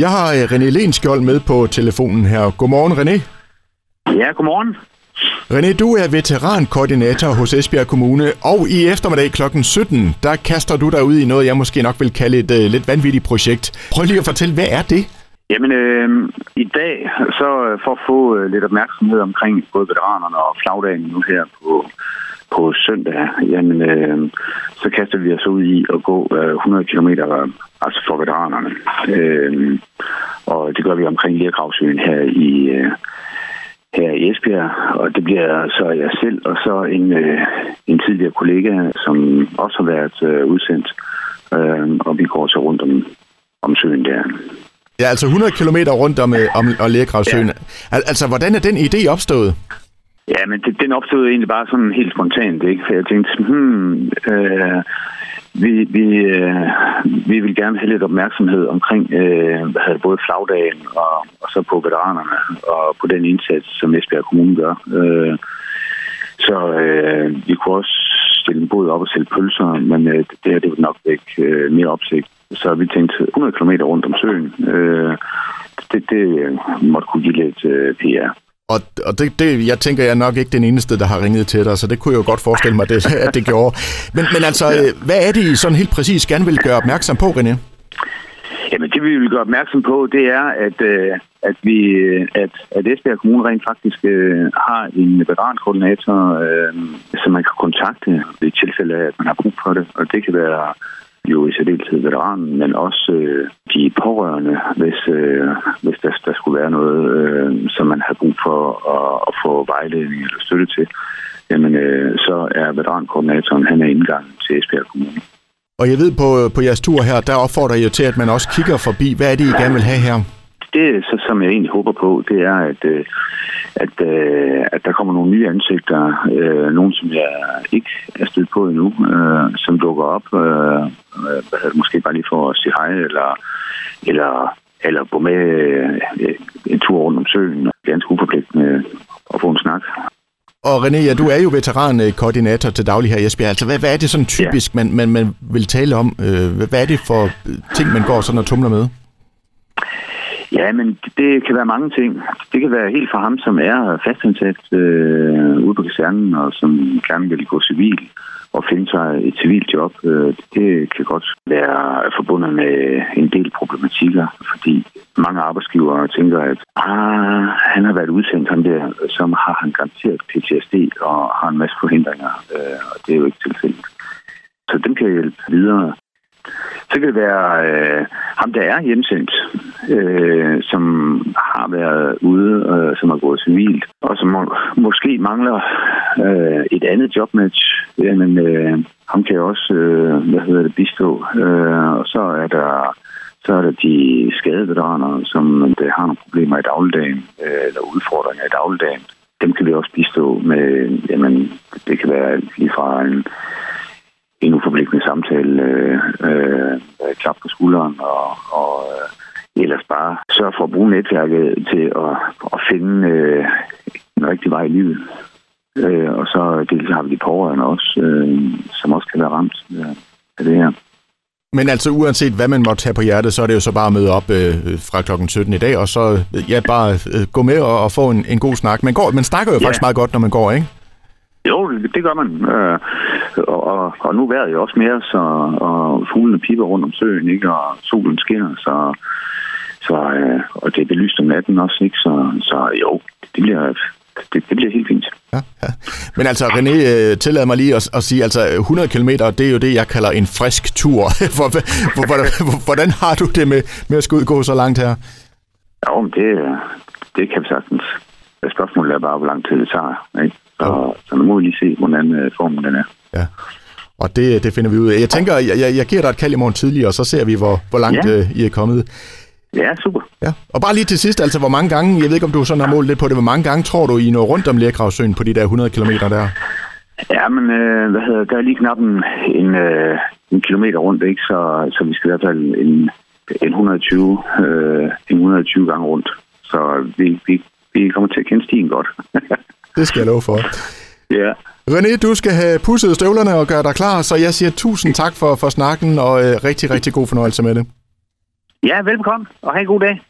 Jeg har øh, René Lenskjold med på telefonen her. Godmorgen, René. Ja, godmorgen. René, du er veterankoordinator hos Esbjerg Kommune, og i eftermiddag kl. 17, der kaster du dig ud i noget, jeg måske nok vil kalde et uh, lidt vanvittigt projekt. Prøv lige at fortælle, hvad er det? Jamen, øh, i dag, så øh, for at få øh, lidt opmærksomhed omkring både veteranerne og flagdagen nu her på, på søndag, jamen, øh, så kaster vi os ud i at gå øh, 100 km altså for veteranerne. Øh, og det gør vi omkring Liergravsøen her i, øh, her i Esbjerg, og det bliver så jeg selv og så en, øh, en tidligere kollega, som også har været øh, udsendt, øh, og vi går så rundt om, om søen der. Ja, altså 100 km rundt om, øh, om, om Lærgravsøen. Ja. Al- altså, hvordan er den idé opstået? Ja, men det, den opstod egentlig bare sådan helt spontant, ikke? For jeg tænkte, hmm, øh, vi, vi, øh, vi vil gerne have lidt opmærksomhed omkring øh, hvad hedder både flagdagen og, og så på veteranerne og på den indsats, som Esbjerg Kommune gør. Øh, så øh, vi kunne også stille en båd op og sælge pølser, men øh, det her det var nok ikke øh, mere opsigt. Så vi tænkte 100 km rundt om søen. Øh, det, det måtte kunne give lidt øh, PR. Og, og det, det, jeg tænker, jeg er nok ikke den eneste, der har ringet til dig, så det kunne jeg jo godt forestille mig, det, at det gjorde. Men, men altså, ja. hvad er det, I sådan helt præcis gerne vil gøre opmærksom på, René? Jamen, det vi vil gøre opmærksom på, det er, at, øh, at, vi, at, at Esbjerg Kommune rent faktisk øh, har en veterankoordinator, øh, som man kan kontakte i tilfælde af, at man har brug for det. Og det kan være jo i særdeleshed veteranen, men også øh, de pårørende, hvis, øh, hvis der, der skulle være noget, øh, som man har brug for at, at få vejledning eller støtte til. Jamen, øh, så er veterankoordinatoren, han er indgangen til Esbjerg Kommune. Og jeg ved, på, på jeres tur her, der opfordrer I jo til, at man også kigger forbi. Hvad er det, I gerne vil have her? Det, så, som jeg egentlig håber på, det er, at, øh, at, øh, at der kommer nogle nye ansigter. Øh, nogle, som jeg ikke er stødt på endnu, øh, som dukker op. Øh, øh, måske bare lige for at sige hej, eller, eller, eller gå med øh, en tur rundt om søen. Ganske uforpligtende at få en snak. Og René, ja, du er jo veterankoordinator til daglig her i Esbjerg. Altså, hvad, hvad er det sådan typisk, ja. man, man, man vil tale om? Hvad er det for ting, man går sådan og tumler med? Ja, men det kan være mange ting. Det kan være helt fra ham, som er fastansat øh, ude på kasernen, og som gerne vil gå civil og finde sig et civilt job. Øh, det kan godt være forbundet med en del problematikker, fordi mange arbejdsgivere tænker, at ah, han har været udsendt ham der, som har han garanteret PTSD og har en masse forhindringer, øh, og det er jo ikke tilfældet. Så dem kan jeg hjælpe videre. Så kan det være øh, ham, der er hjemsendt, øh, som har været ude, øh, som har gået civilt, og som må, måske mangler øh, et andet jobmatch. Jamen, øh, ham kan også, øh, hvad hedder det, bistå. Øh, og så er der så er der de skadeveteraner, som der har nogle problemer i dagligdagen, øh, eller udfordringer i dagligdagen. Dem kan vi også bistå med, jamen, det kan være lige fra en en uforpligtende samtale, øh, øh, klap på skulderen og, og øh, ellers bare sørge for at bruge netværket til at, at finde øh, en rigtig vej i livet. Øh, og så det har vi de pårørende også, øh, som også kan være ramt øh, af det her. Men altså uanset hvad man måtte have på hjertet, så er det jo så bare at møde op øh, fra klokken 17 i dag, og så ja, bare øh, gå med og, og få en, en god snak. Man, går, man snakker jo ja. faktisk meget godt, når man går, ikke? Jo, det gør man. Øh, og, og nu vejret jo også mere, så, og fuglene piper rundt om søen, ikke? og solen skinner, så, så, øh, og det er belyst om natten også, ikke? Så, så jo, det bliver, det, det bliver helt fint. Ja, ja. Men altså, René, øh, tillad mig lige at, at sige, altså 100 km, det er jo det, jeg kalder en frisk tur. Hvordan har du det med, med at skulle gå så langt her? Jo, det, det kan vi sagtens. Spørgsmålet er bare, hvor lang tid det tager. Ikke? Så, så nu må vi lige se, hvordan øh, formen den er. Ja. Og det, det finder vi ud af. Jeg tænker, jeg, jeg, jeg giver dig et kald i morgen tidligere, og så ser vi, hvor, hvor langt ja. øh, I er kommet. Ja, super. Ja. Og bare lige til sidst, altså hvor mange gange, jeg ved ikke om du sådan har målt lidt på det, hvor mange gange tror du, I når rundt om Lærgravsøen på de der 100 km der? Ja, men øh, hvad hedder, der er lige knap en, en, øh, en kilometer rundt, ikke? Så, så vi skal i hvert fald en, en 120, øh, en 120 gange rundt. Så vi, vi, vi kommer til at kende stien godt. det skal jeg love for. Ja. René, du skal have pusset støvlerne og gøre dig klar, så jeg siger tusind tak for, for snakken, og øh, rigtig, rigtig god fornøjelse med det. Ja, velbekomme, og have en god dag.